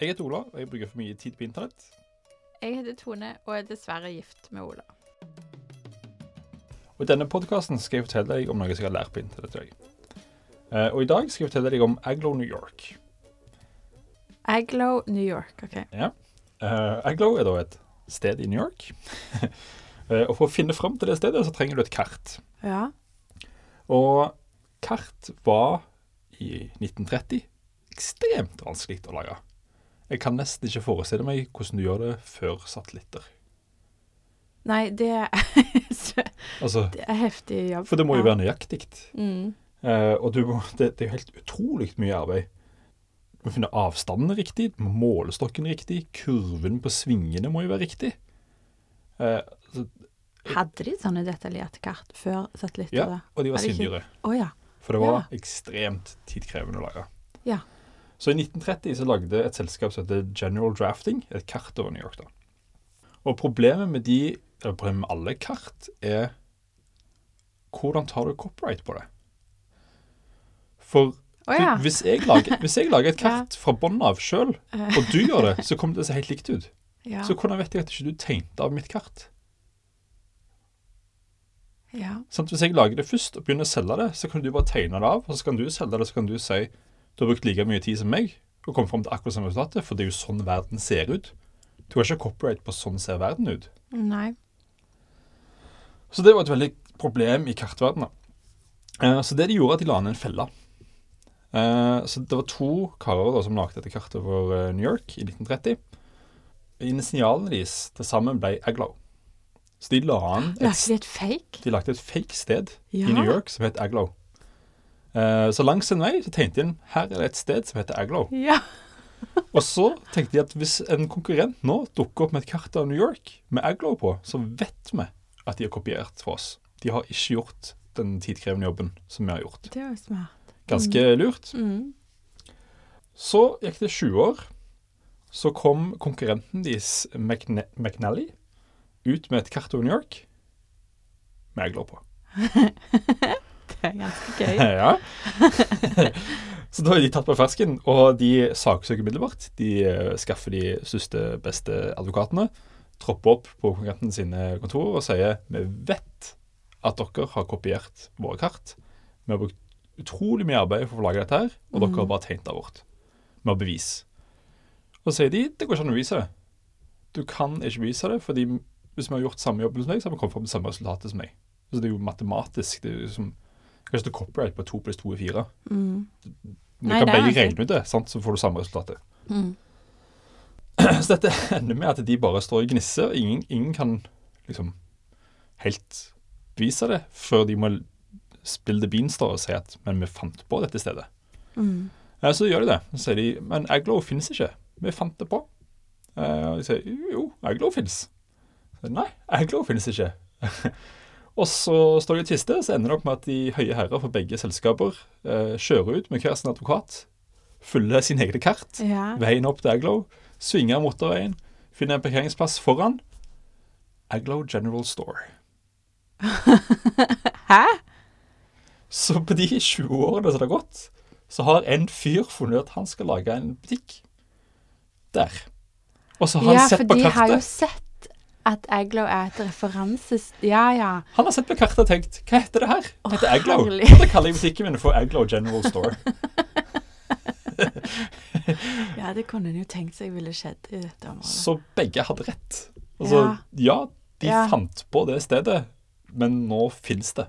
Jeg heter Ola, og jeg bruker for mye tid på internett. Jeg heter Tone og er dessverre gift med Ola. Og I denne podkasten skal jeg fortelle deg om noe som jeg har lært på internett. i dag. Eh, og i dag skal jeg fortelle deg om Aglo New York. Aglo New York. OK. Ja. Aglo Aglow er da et sted i New York. Eh, og for å finne fram til det stedet, så trenger du et kart. Ja. Og kart var i 1930 ekstremt vanskelig å lage. Jeg kan nesten ikke forestille meg hvordan du gjør det før satellitter. Nei, det er, Altså, det er heftig jobb. for det må jo være nøyaktig. Mm. Uh, og du må, det, det er jo helt utrolig mye arbeid. Du må finne avstanden riktig, du må måle stokken riktig, kurven på svingene må jo være riktig. Uh, så, Hadde de sånne detaljerte kart før satellitter? ja, og de var sinndyre. Å ja. For det var Ja. ekstremt tidkrevende å lage. Ja. Så i 1930 så lagde et selskap som heter General Drafting et kart over New York. da. Og problemet med de, eller problemet med alle kart, er hvordan tar du copyright på det? For oh, ja. hvis, jeg lager, hvis jeg lager et kart fra bånn av sjøl, og du gjør det, så kommer det å se helt likt ut. ja. Så hvordan vet jeg at ikke du tegnte av mitt kart? ja. Sånn, Hvis jeg lager det først og begynner å selge det, så kan du bare tegne det av, og så kan du selge det, så kan du si du har brukt like mye tid som meg og kommet fram til akkurat samme resultatet, for det er jo sånn verden ser ut. Du har ikke copyright på sånn ser verden ut. Nei. Så det var et veldig problem i kartverdenen. Eh, Så det de gjorde, at de la ned en felle. Eh, Så det var to karer da, som lagde dette kartet for eh, New York i 1930. Initialene deres til sammen ble Aglow. Så de la an et Lagde de et fake? De lagde et fake sted Ja. i New York som het Aglow. Eh, så langs en vei så tenkte de her er det et sted som heter Aglow. Ja. Og så tenkte de at hvis en konkurrent nå dukker opp med et kart av New York med Aglow på, så vet vi at de har kopiert fra oss. De har ikke gjort den tidkrevende jobben som vi har gjort. Det var smart. Ganske lurt. Mm. Så gikk det 20 år. Så kom konkurrenten deres, McN McNally, ut med et kart av New York med Aglow på. Det er ganske gøy. ja. så da er de tatt på fersken, og de saksøker umiddelbart. De eh, skaffer de største, beste advokatene, tropper opp på konkurrenten sine kontorer og sier vi vet at dere har kopiert våre kart. Vi har brukt utrolig mye arbeid for å lage dette her, og dere har bare tegnet av vårt. Vi har bevis. Og så sier de det går ikke an å bevise det. Du kan ikke bevise det, fordi hvis vi har gjort samme jobb som deg, så har vi kommet fram til samme resultatet som deg. Så det er jo matematisk. det er jo som Kanskje det er copyright på to pluss to er fire. Mm. Du Nei, kan begge regne ut det, sant? så får du samme resultatet. Mm. Så dette ender med at de bare står og ingen, ingen kan liksom helt bevise det, før de må spille the beans da og si at men vi fant på dette stedet. Mm. Ja, så gjør de det. Så sier de men Aglow finnes ikke. Vi fant det på. Eh, og de sier jo, Aglow finnes. Så, Nei, Aglow finnes ikke. og så står de og tvister, så ender det opp med at de høye herrer for begge selskaper eh, kjører ut med hver sin advokat, følger sine egne kart, Ja. veien opp til Aglow, svinger motorveien, finner en parkeringsplass foran Aglow General Store. Hæ? Så på de 20 årene som det har gått, så har en fyr funnet at han skal lage en butikk der. Og så har Ja, han sett for de har jo sett at Aglow er et referanses... Ja, ja. Han har sett på kartet og tenkt Hva heter det her? Det heter Aglo. Aglow. Da kaller jeg butikken min for Aglow General Store. Ja, det kunne en jo tenkt seg ville skjedd i dette området. Så begge hadde rett. Altså, ja, de Ja. fant på det stedet, men nå fins det.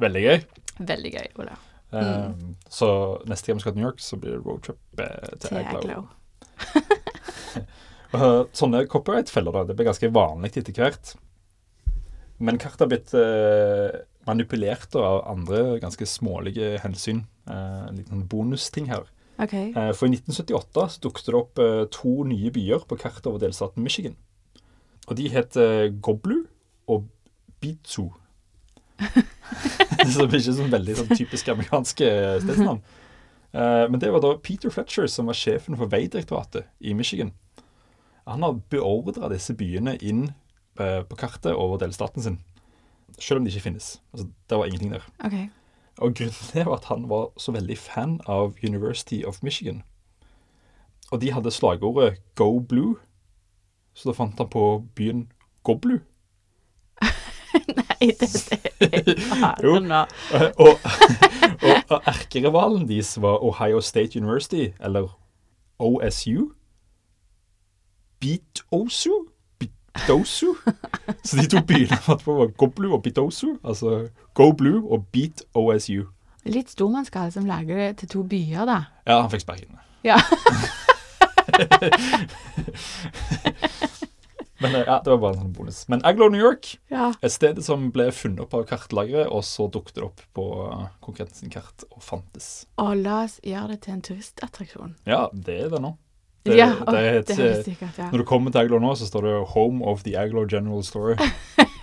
Veldig gøy. Veldig gøy, Ola. Eh, så neste gang vi skal til New York, så blir det roadtrip eh, til, Til Aglow. Uh, sånne copyright-feller da, det blir ganske vanlig etter hvert. Men kartet har blitt eh, manipulert av andre ganske smålige hensyn. Eh, en liten bonusting her. Okay. Eh, for i 1978 så dukket det opp eh, to nye byer på kartet over delstaten Michigan. Og de het eh, Goblu og Bitsu. så det blir ikke sånn veldig sånn typisk amerikanske stedsnavn. Eh, men det var da Peter Fletcher som var sjefen for Veidirektoratet i Michigan. Han har beordra disse byene inn eh, på kartet over delstaten sin. Selv om de ikke finnes. Altså, det var ingenting der. Okay. Og grunnen til det var at han var så veldig fan av University of Michigan. og de hadde slagordet Go Blue. Så da fant han på byen Goblu. Nei, det er Jo. nå. Eh, og, og, og erkerivalen deres var Ohio State University, eller OSU. Bitosu? Bitosu? Så de to byene fant på var Goblu og Bitosu. Altså Go Blue og Beat OSU. Litt stormannskall som lager det til to byer, da. Ja, han fikk sparken. Ja. Men ja, det var bare en sånn bonus. Men Aglo New York, ja. et sted som ble funnet opp av kartlageret, og så dukket det opp på eh, konkurrenten sin kart og fantes. Og la oss gjøre det til en turistattraksjon. Ja, det er det nå. Det, ja, det, det det er sikkert, ja. Når du kommer til Aglo nå, så står det 'Home of the Aglo General Store'.